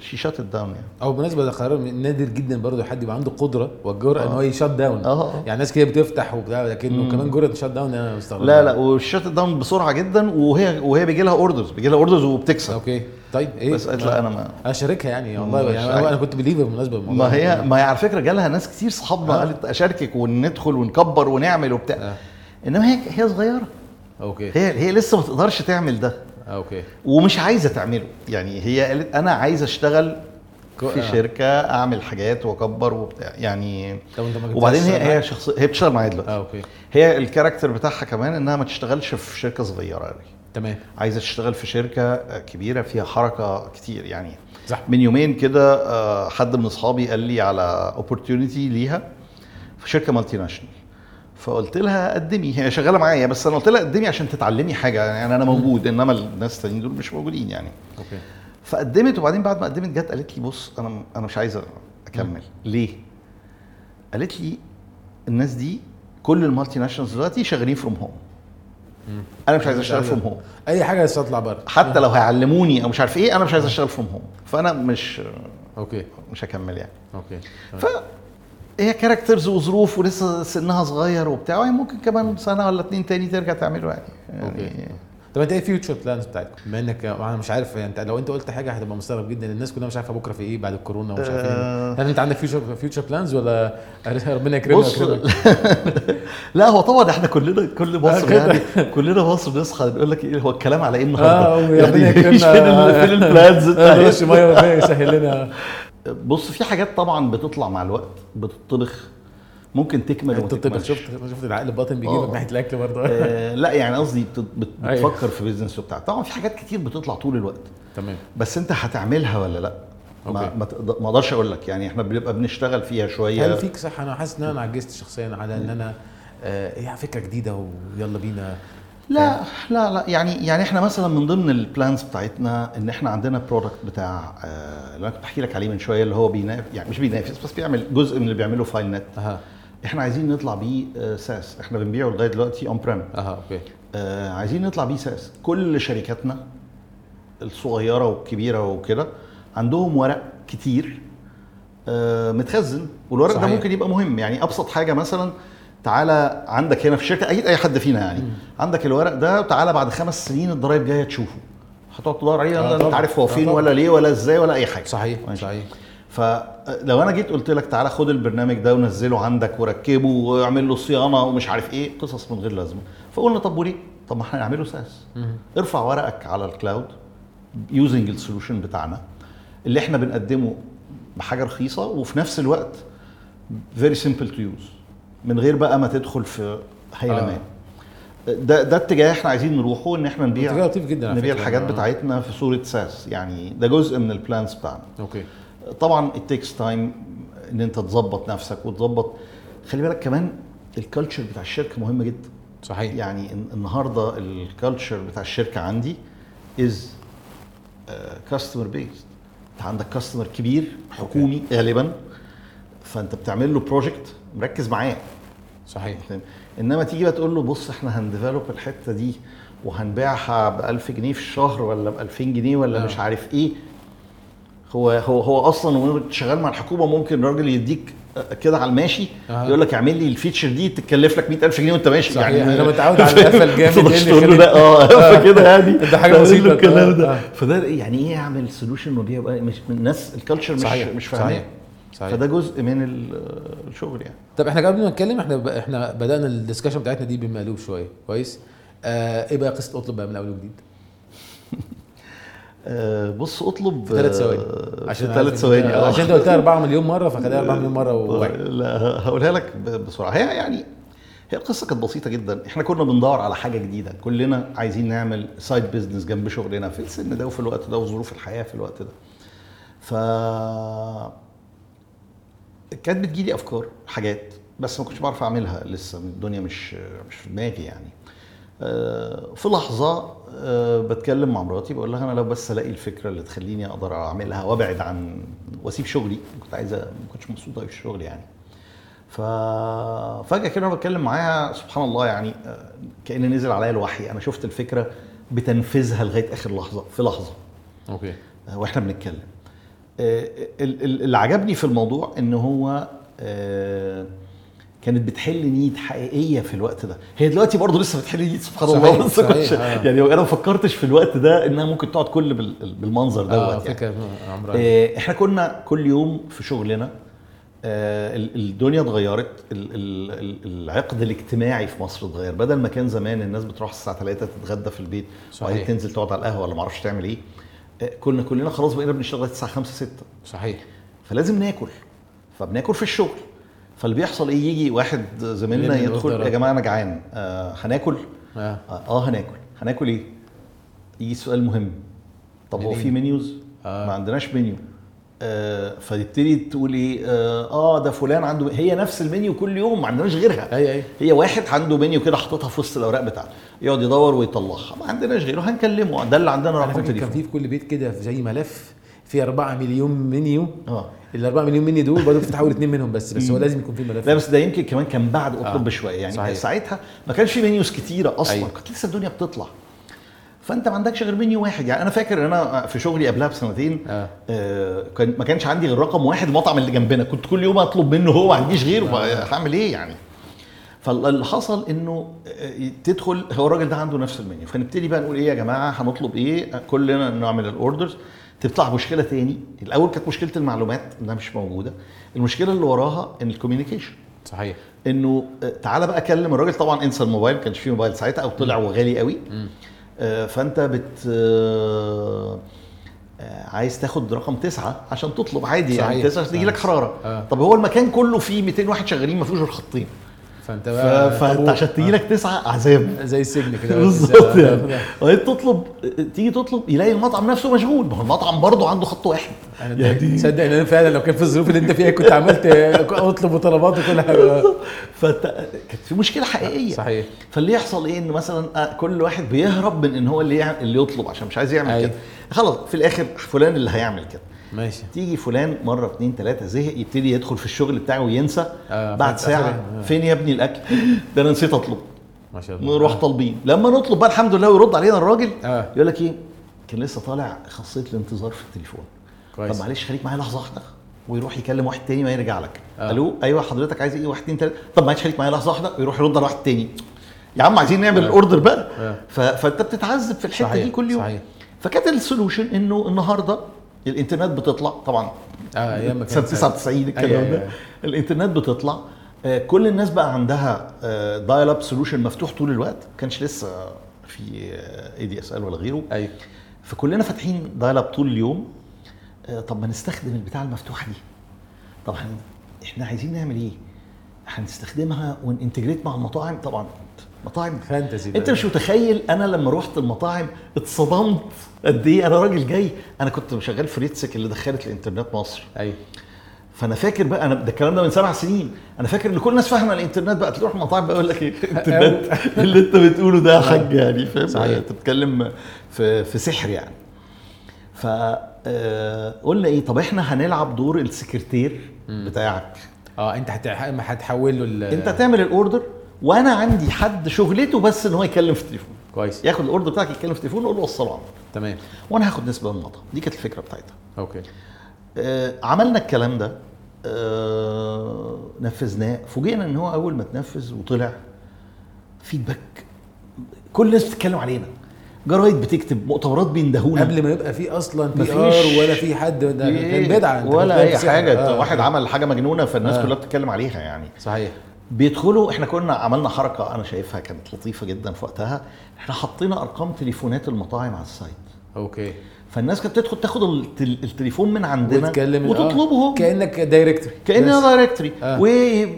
she shut down يعني. أو بالنسبة ده قرار نادر جدا برضه حد يبقى عنده قدرة والجرأة إن هو ي shut down آه، آه. يعني ناس كده بتفتح وبتاع لكنه كمان جرأة shut down أنا مستغرب. لا لا و shut down بسرعة جدا وهي وهي بيجي لها orders بيجي لها orders وبتكسب. Okay. طيب إيه؟ بس قالت لا أنا ما أنا شاركها يعني والله يعني. أنا كنت believer بالمناسبة ما هي. ما هي على فكرة جالها ناس كتير صحابنا آه. قالت أشاركك وندخل ونكبر ونعمل وبتاع. آه. إنما هي هي صغيرة. Okay. هي هي لسه ما تقدرش تعمل ده. Okay. ومش عايزة تعمله. يعني هي قالت أنا عايزه أشتغل في آه. شركة أعمل حاجات وأكبر وبتاع. يعني طب أنت ما جبتهاش وبعدين هي هي؟ شخص هي بتشتغل معايا دلوقتي. آه okay. هي ال character بتاعها كمان إنها ما تشتغلش في شركة صغيرة قوي تمام. عايزة تشتغل في شركة كبيرة فيها حركة كتير. يعني صح. من يومين كده آه، حد من أصحابي قال لي على opportunity ليها في شركة multinational فقلت لها قدمي. هي شغالة معايا بس أنا قلت لها قدمي عشان تتعلمي حاجة. يعني أنا موجود إنما الناس التانيين دول مش موجودين يعني. Okay. فقدمت وبعدين بعد ما قدمت جت قالت لي بص أنا أنا مش عايزة أكمل. ليه؟ قالت لي الناس دي كل ال multinationals دلوقتي شغالين from home أنا مش عايز أشتغل from home أي حاجة بس اطلع بره حتى لو هيعلموني أو مش عارف إيه أنا مش عايز أشتغل from home فأنا مش okay. مش هكمل يعني. okay. ف هي characters وظروف ولسه سنها صغير وبتاع وهي ممكن كمان سنة ولا اتنين تاني ترجع تعمله يعني, okay يعني طب انت إيه future plans بتاعتك؟ بما انك أنا مش عارف يعني انت لو انت قلت حاجة هتبقى مستغرب جدا الناس كلها مش عارفة بكرة في إيه بعد الكورونا ومش عارف آه. إيه هل انت عندك future future plans ولا ربنا يكرمك لا هو طبعا إحنا كلنا كل مصر. يعني كلنا مصر بنصحى نقول لك إيه هو الكلام على إيه النهارده؟ آه يا ربنا يعني يكرمنا فين ال- فين ال plans آه، بتاعتنا؟ ميه يسهل لنا بص في حاجات طبعا بتطلع مع الوقت بتطبخ ممكن تكمل وما انت تكملش. شفت شفت العقل الباطن بيجيبك آه. ناحية الأكل برضه. آه لا يعني قصدي أيوة. بتفكر في business وبتاع. طبعا في حاجات كتير بتطلع طول الوقت. تمام. بس أنت هتعملها ولا لا؟ ما okay. ما ما أقدرش أقول لك. يعني إحنا بنبقى بنشتغل فيها شوية. هل فيك صح أنا حاسس إن أنا عجزت شخصيا على إن أنا آه، إيه فكرة جديدة ويلا بينا. لا لا لا. يعني يعني إحنا مثلا من ضمن ال plans بتاعتنا إن إحنا عندنا product بتاع آه، اللي أنا كنت بحكي لك عليه من شوية اللي هو بينافس يعني مش بينافس بس بيعمل جزء من اللي بيعمله FileNet. أها. إحنا عايزين نطلع بيه آه، SaaS إحنا بنبيعه لغاية دلوقتي on-prem أها okay. آه عايزين نطلع بيه SaaS كل شركاتنا الصغيرة والكبيرة وكده عندهم ورق كتير آه متخزن والورق صحيح. ده ممكن يبقى مهم. يعني أبسط حاجة مثلا تعالى عندك هنا في الشركة أكيد أي حد فينا يعني عندك الورق ده تعالى بعد خمس سنين الضرايب جاية تشوفه هتقعد تدور عليه آه انت. عارف هو آه فين طبعا. ولا ليه ولا إزاي ولا أي حاجة صحيح ماشي. صحيح فلو أنا جيت قلت لك تعالى خد البرنامج ده ونزله عندك وركبه واعمل له صيانة ومش عارف إيه قصص من غير لازمة فقلنا طب وليه؟ طب ما إحنا نعمله SaaS. ارفع ورقك على ال cloud using ال solution بتاعنا اللي إحنا بنقدمه بحاجة رخيصة وفي نفس الوقت very simple to use من غير بقى ما تدخل في هيلمان ده ده اتجاه إحنا عايزين نروحه إن إحنا نبيع لطيف جدا نبيع. الحاجات آه. بتاعتنا في صورة SaaS. يعني ده جزء من ال plans بتاعنا. okay. طبعا takes time إن أنت تظبط نفسك وتظبط. خلي بالك كمان ال culture بتاع الشركة مهم جدا. صحيح. يعني الن- النهارده ال culture بتاع الشركة عندي is customer based أنت عندك customer كبير حكومي غالبا. فأنت بتعمل له project مركز معاه. صحيح؟ إنما تيجي بقى تقول له بص إحنا هن develop الحتة دي وهنبيعها ب 1000 جنيه في الشهر ولا ب 2000 جنيه ولا آه. مش عارف إيه. هو هو هو أصلا وانت شغال مع الحكومة ممكن الراجل يديك كده على الماشي آه. يقول لك اعمل لي ال feature دي تتكلف لك 100000 جنيه وأنت ماشي. صحيح، أنا متعود على القفا الجامد تقدرش اللي تقول له لا آه قفا كده يعني. ده له بسيطة. الكلام آه، ده. آه. فده يعني إيه يعمل solution من الناس ال culture مش صحيح. مش فاهماه. صحيح. فده جزء من ال- الشغل يعني. طب إحنا قبل ما نتكلم إحنا. إحنا بدأنا ال discussion بتاعتنا دي بمقلوب شوية. كويس؟ آه إيه بقى قصة أطلب بقى من أول وجديد؟ آه، بص أطلب في ثلاث ثواني. آه، عشان في عارف ثلاث ثواني آه. عشان أنت قلتها 4 مليون مرة فخليها 4 مليون مرة وواحد. لا هقولها لك بسرعة. هي يعني هي القصة كانت بسيطة جدا. إحنا كنا بندور على حاجة جديدة. كلنا عايزين نعمل side business جنب شغلنا في السن ده وفي الوقت ده وظروف الحياة في الوقت ده. ف كانت بتجيلي أفكار حاجات بس ما كنتش بعرف أعملها لسه الدنيا مش مش في دماغي يعني. آه، في لحظة آه، بتكلم مع مراتي بقول لها أنا لو بس ألاقي الفكرة اللي تخليني أقدر أعملها وأبعد عن وأسيب شغلي كنت عايزه ما كنتش مبسوط قوي في الشغل يعني. ففجاه كده وأنا بتكلم معاها سبحان الله يعني آه، كأن نزل عليا الوحي. أنا شفت الفكرة بتنفذها لغاية آخر لحظة في لحظة. أوكي. وإحنا بنتكلم. اللي عجبني في الموضوع إن هو آه، كانت بتحل نيد حقيقية في الوقت ده هي دلوقتي برضه لسه بتحل نيد سبحان الله بس آه. يعني أنا ما فكرتش في الوقت ده إنها ممكن تقعد كل بال- بالمنظر دوت آه يعني. فكرة عمرها آه، إحنا كنا كل يوم في شغلنا آه، ال- الدنيا اتغيرت ال- ال- ال- العقد الاجتماعي في مصر اتغير بدل ما كان زمان الناس بتروح الساعة 3 تتغدى في البيت صحيح. وبعدين تنزل تقعد على القهوة ولا ما أعرفش تعمل إيه آه، كنا كلنا خلاص بقينا بنشتغل لغاية الساعة 5 6 صحيح. فلازم ناكل. فبناكل في الشغل. فاللي بيحصل إيه يجي واحد زميلنا يدخل. يا جماعة أنا جعان آه هناكل؟ آه. آه, آه هناكل. هناكل إيه؟ يجي سؤال مهم. طب هو. في منيوز آه. ما عندناش منيو آه فتبتدي تقول إيه آه, آه ده فلان عنده هي نفس المنيو كل يوم ما عندناش غيرها. أي أي. هي واحد عنده منيو كده حاططها في وسط الأوراق بتاعته. يقعد يدور ويطلعها. ما عندناش غيره هنكلمه. ده اللي عندنا رقم فاكر كان تليفون في في كل بيت كده في زي ملف فيه 4 مليون منيو. آه. ال 4 مليون منيو دول برضه بتفتح اول اثنين منهم بس بس هو. لازم يكون في ملف. لا بس ده يمكن كمان كان بعد اطلب آه. بشوية. يعني صحيح. ساعتها ما كانش في منيوز كتيرة أصلا. أيوة. كانت لسه الدنيا بتطلع. فانت ما عندكش غير منيو واحد. يعني أنا فاكر إن أنا في شغلي قبلها بسنتين آه. آه كان ما كانش عندي غير رقم واحد المطعم اللي جنبنا. كنت كل يوم أطلب منه هو ما عنديش غيره. آه. هعمل إيه يعني؟ فاللي حصل إنه آه، تدخل هو الراجل ده عنده نفس المنيو. فنبتدي بقى نقول إيه يا جماعة هنطلب إيه؟ كلنا نعمل الأوردرز. تطلع مشكلة تاني. الأول كانت مشكلة المعلومات إنها مش موجودة. المشكلة اللي وراها إن الكوميونيكيشن. صحيح. إنه آه، تعالى بقى كلم الراجل. طبعا انسى الموبايل ما كانش فيه موبايل ساعتها أو طلع وغالي قوي. مم. آه، فأنت بت آه، آه، عايز تاخد رقم تسعة عشان تطلب عادي يعني صحيح. تسعة عشان تيجي لك. حرارة آه. طب هو المكان كله فيه 200 واحد شغالين ما فيهوش غير خطين فانت بقى فانت. عشان تيجي لك تسعة عذاب آه. زي السجن كده. بالظبط آه، يعني. وبعدين تطلب تيجي تطلب يلاقي المطعم نفسه مشغول. ما هو المطعم برضه عنده خط واحد. أنا يعني- تصدق إن أنا فعلا لو كان في الظروف اللي أنت فيها كنت عملت أطلب طلبات وكل حاجة. فأنت كانت في مشكلة حقيقية. صحيح. فاللي يحصل إيه؟ إن مثلا آه، كل واحد بيهرب من إن هو اللي اللي يطلب عشان مش عايز يعمل أيوة. كده. خلاص في الآخر فلان اللي هيعمل كده. ماشي. تيجي فلان مرة اتنين تلاتة زهق يبتدي يدخل في الشغل بتاعه وينسى. آه، بعد ساعة آه. فين يا ابني الأكل؟ ده أنا نسيت أطلب. ما شاء الله. نروح طالبين. لما نطلب بقى الحمد لله ويرد علينا الراجل آه. يقول لك إيه؟ كان لسه طالع خاصية الانتظار في التليفون. كويس. طب معلش خليك معايا لحظة واحدة. ويروح يكلم واحد تاني ما يرجع لك. آه. ألو؟ أيوه حضرتك عايز إيه؟ واحد اتنين تلاتة. طب معلش خليك معايا لحظة واحدة. ويروح يرد على واحد تاني. يا عم عايزين نعمل آه. ال order بقى. آه. فأنت بتتعذب في الحتة صحيح، دي كل يوم. صحيح. فكانت ال solution إنه النهارده الانترنت بتطلع طبعا آه أيام ما سنه كان 99 الكلام أيوة، ده. أيوة. الانترنت بتطلع. آه، كل الناس بقى عندها dial-up solution مفتوح طول الوقت. ما كانش لسه في ADSL ولا غيره. أيوه. فكلنا فاتحين dial-up طول اليوم. آه، طب ما نستخدم البتاع المفتوحة دي. طب. إحنا عايزين نعمل إيه؟ هنستخدمها ون integrate مع المطاعم؟ طبعا مطاعم fantasy انت مش متخيل أنا لما رحت المطاعم اتصدمت قد إيه أنا راجل جاي. أنا كنت شغال في RITSEC اللي دخلت الانترنت مصر. أيوه فانا فاكر بقى أنا ده الكلام ده من سبع سنين. أنا فاكر ان كل الناس فاهمة الانترنت بقى. تروح المطاعم بقى يقول لك إيه؟ الانترنت اللي انت بتقوله ده يا حاج يعني فاهم؟ صحيح. انت بتتكلم في في سحر يعني. ف آه، قلنا إيه؟ طب إحنا هنلعب دور السكرتير بتاعك. آه أنت هتح- هتحول له أنت تعمل ال order وأنا عندي حد شغلته بس إن هو يكلم في التليفون. كويس. ياخد ال order بتاعك يتكلم في التليفون ويقول له وصله عندك تمام. وأنا هاخد نسبة من المطعم. دي كانت الفكرة بتاعتها. okay. آه، عملنا الكلام ده. آه، نفذناه. فوجئنا إن هو أول ما اتنفذ وطلع feedback كل الناس بتتكلم علينا. جرايد بتكتب مؤتمرات بيندهونا. قبل ما يبقى في أصلا PR ولا في حد ده كان بدعة. ولا أي. حاجة. آه. واحد عمل حاجة مجنونة فالناس آه. كلها بتتكلم عليها يعني. صحيح. بيدخلوا إحنا كنا عملنا حركة أنا شايفها كانت لطيفة جدا في وقتها. إحنا حطينا أرقام تليفونات المطاعم على ال site. okay. فالناس كانت تدخل تاخد التل- التليفون من عندنا وتكلم وتطلبه آه. كأنك directory كأننا بس. directory آه.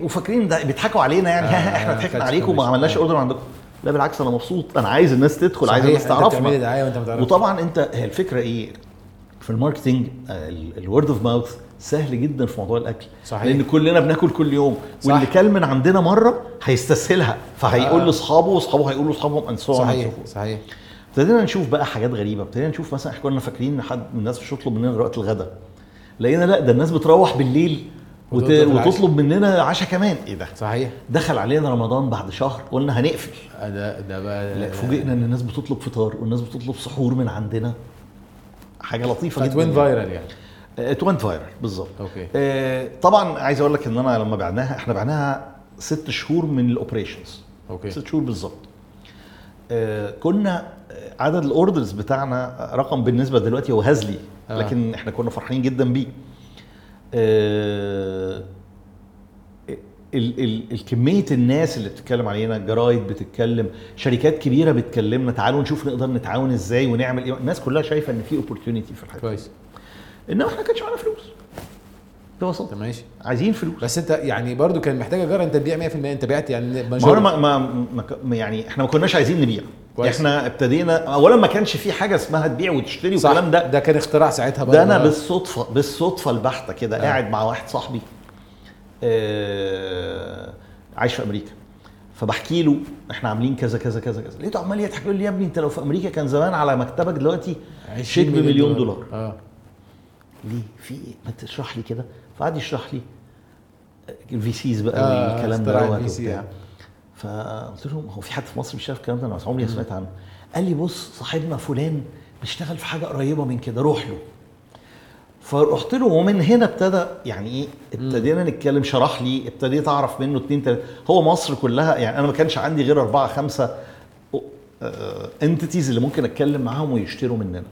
وفاكرين ده بيضحكوا علينا يعني. آه، إحنا آه، ضحكنا عليكم وما. عملناش آه. order عندكم. لا بالعكس أنا مبسوط. أنا عايز الناس تدخل عايز الناس تعرفنا. دعاية وأنت وطبعا أنت هي الفكرة إيه؟ في ال marketing ال word of mouth سهل جدا في موضوع الأكل. صحيح. لأن كلنا بناكل كل يوم صح. واللي كل من عندنا مرة هيستسهلها فهيقول آه. لأصحابه وأصحابه هيقولوا لأصحابهم ان صحيح صحيح. ابتدينا نشوف بقى حاجات غريبة ابتدينا نشوف مثلا إحنا كنا فاكرين إن حد من الناس مش هتطلب مننا دلوقتي الغداء لقينا لأ ده الناس بتروح بالليل وت... وتطلب مننا عشاء كمان. إيه ده؟ صحيح. دخل علينا رمضان بعد شهر قلنا هنقفل. آه، ده ده بقى لا فوجئنا إن الناس بتطلب فطار والناس بتطلب سحور من عندنا. حاجة لطيفة جدا ف it went viral يعني. it went viral بالظبط. okay. آه، طبعا عايز أقول لك إن أنا لما بعناها إحنا بعناها ست شهور من ال operations okay. ست شهور بالظبط. آه، كنا آه، عدد ال orders بتاعنا رقم بالنسبة دلوقتي هو هزلي آه. لكن إحنا كنا فرحانين جدا بيه. آه، ال ال الكميه الناس اللي بتتكلم علينا جرايد بتتكلم شركات كبيرة بتكلمنا تعالوا نشوف نقدر نتعاون إزاي ونعمل إيه. الناس كلها شايفة إن في opportunity في الحاجة كويس. إنما إحنا ما كانش معانا فلوس. ببساطه ماشي. عايزين فلوس. بس أنت يعني برضو كان محتاجة جرأة أنت تبيع 100% أنت بعت يعني ما ما, ما, ما يعني إحنا ما كناش عايزين نبيع. كويس. إحنا ابتدينا اولا ما كانش في حاجة اسمها تبيع وتشتري والكلام ده. ده كان اختراع ساعتها ده أنا آه. بالصدفة بالصدفة البحتة كده آه. قاعد مع واحد صاحبي آه عايش في أمريكا. فبحكي له إحنا عاملين كذا كذا كذا كذا. لقيته عمال يضحك يقول لي يا ابني أنت لو في أمريكا كان زمان على مكتبك دلوقتي 20 شيك بمليون دولار. آه. ليه؟ في إيه ما تشرح لي كده. فقعد يشرح لي ال VCs بقى آه، والكلام VC وبتاع. فقلت له هو في حد في مصر مش شايف الكلام ده؟ أنا عمري ما سمعت عنه. قال لي بص صاحبنا فلان بيشتغل في حاجة قريبة من كده روح له. فرحت له ومن هنا ابتدى يعني إيه ابتدينا نتكلم شرح لي ابتديت أعرف منه اتنين تلاتة. هو مصر كلها يعني أنا ما كانش عندي غير أربعة خمسة entities اللي ممكن أتكلم معاهم ويشتروا مننا.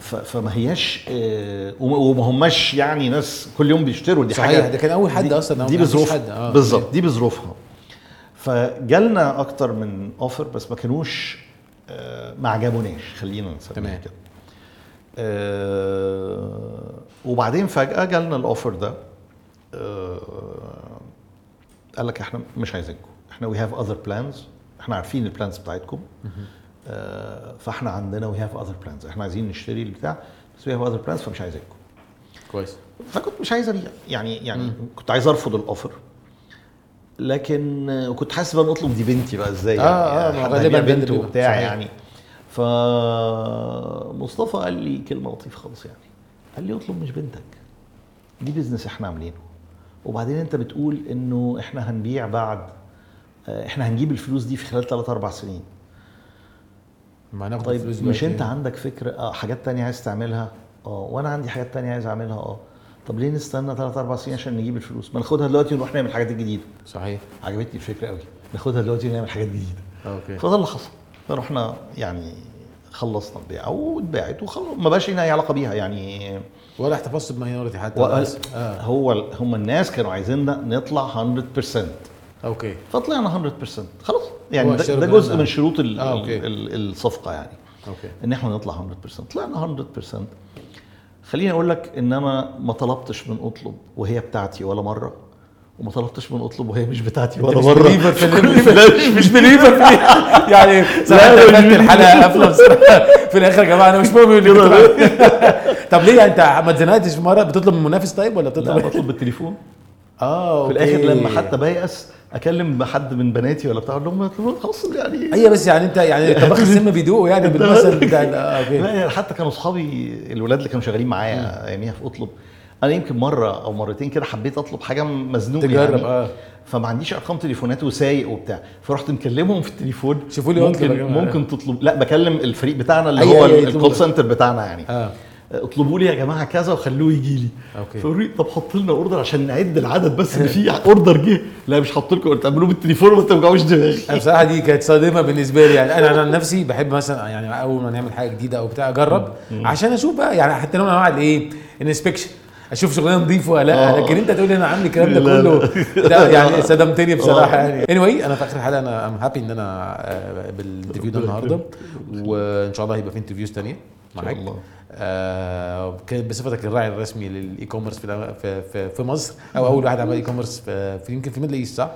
فما هياش آه، وما هماش يعني ناس كل يوم بيشتروا. دي صحيح، حاجة ده كان أول حد أو دي بظروفها. آه، بالظبط دي بظروفها. فجالنا أكتر من offer بس ما كانوش آه، ما عجبوناش. خلينا نسميها. كده. آه، وبعدين فجأة جالنا ال offer ده. آه، قال لك إحنا مش عايزينكم. إحنا we have other plans إحنا عارفين ال plans بتاعتكم. فاحنا عندنا we have other plans إحنا عايزين نشتري البتاع بس we have other plans فمش عايزينكم كويس. فكنت مش عايز ابيع يعني يعني كنت عايز أرفض ال offer لكن آه، وكنت حاسس بقى أطلب دي بنتي بقى إزاي؟ آه، آه، ما حد غالباً بنت. وبتاع. يعني. فمصطفى قال لي كلمة لطيفة خالص يعني. قال لي اطلب مش بنتك. دي business إحنا عاملينه. وبعدين انت بتقول إنه إحنا هنبيع بعد آه، إحنا هنجيب الفلوس دي في خلال 3 4 سنين. ما ناخد طيب الفلوس مش. أنت عندك فكرة آه حاجات تانية عايز تعملها؟ آه وأنا عندي حاجات تانية عايز أعملها آه. طب ليه نستنى 3 4 سنين عشان نجيب الفلوس؟ ما ناخدها دلوقتي ونروح نعمل حاجات جديدة. صحيح. عجبتني الفكرة قوي ناخدها دلوقتي ونعمل حاجات جديدة. okay. فده اللي حصل. فرحنا يعني خلصنا البيع واتباعت وخلاص. ما بقاش لنا أي علاقة بيها يعني. ولا احتفظت ب minority حتى. بس. آه. هو هم الناس كانوا عايزيننا نطلع 100% okay. فطلعنا 100% خلاص. يعني ده, ده جزء. من شروط ال آه، okay. ال ال الصفقة يعني. okay. إن إحنا نطلع 100% طلعنا 100% خليني أقول لك ان أنا ما طلبتش من أطلب وهي بتاعتي ولا مرة وما طلبتش من أطلب وهي مش بتاعتي ولا مش مرة. في كل ال- ده مش مش believer يعني لا، قفلت مش الحلقة قافله في الآخر يا جماعة أنا مش مهم اللي. طب ليه؟ أنت ما اتزنقتش في مرة؟ بتطلب من منافس طيب ولا لا بتطلب بطلب بالتليفون. آه في okay. الآخر لما حتى بيأس أكلم حد من بناتي ولا بتاع أقول لهم خلاص يعني أيوه بس يعني أنت يعني طباخ السم بيدوقوا يعني بالمثل بتاع آه okay لا يعني حتى كانوا أصحابي الولاد اللي كانوا شغالين معايا اياميها في أطلب أنا يمكن مرة أو مرتين كده حبيت أطلب حاجة مزنوق تجرب، يعني آه. فما عنديش أرقام تليفونات وسايق وبتاع فرحت مكلمهم في التليفون شوفوا لي ممكن. ممكن تطلب لا بكلم الفريق بتاعنا اللي أي- هو ال call لك. center بتاعنا يعني آه اطلبوا لي يا جماعة كذا وخلوه يجي لي. فقالوا لي طب حط لنا order عشان نعد العدد بس ان في order جه. لا مش هحط لكم. تعملوه بالتليفون وما توجعوش دماغي. أنا بصراحة دي كانت صادمة بالنسبة لي. يعني أنا أنا عن نفسي بحب مثلا يعني أول ما نعمل حاجة جديدة أو بتاع أجرب عشان أشوف بقى يعني حتى نوع من انواع الايه ال inspection أشوف شغلانة نظيفة ولا لأ. آه. لكن أنت تقول لي أنا عامل الكلام ده كله ده يعني صدمتني بصراحة آه. يعني. any anyway, أنا في آخر الحلقة أنا I'm happy إن أنا آه، بال interview ده النهارده. وإن شاء الله هيبقى في interviews ثانية معاك الله. آه بصفتك الراعي الرسمي لل e-commerce في, في, في, مصر أو أول واحد عمل e-commerce في, يمكن في Middle East صح؟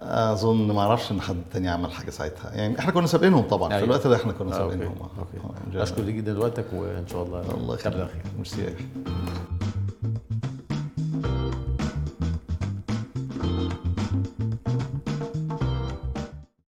أظن ما أعرفش إن حد تاني عمل حاجة ساعتها يعني إحنا كنا سابقينهم طبعا أيوة. في الوقت ده إحنا كنا آه، سابقينهم آه. أشكر جدا لوقتك وإن شاء الله الله يخليك ميرسي.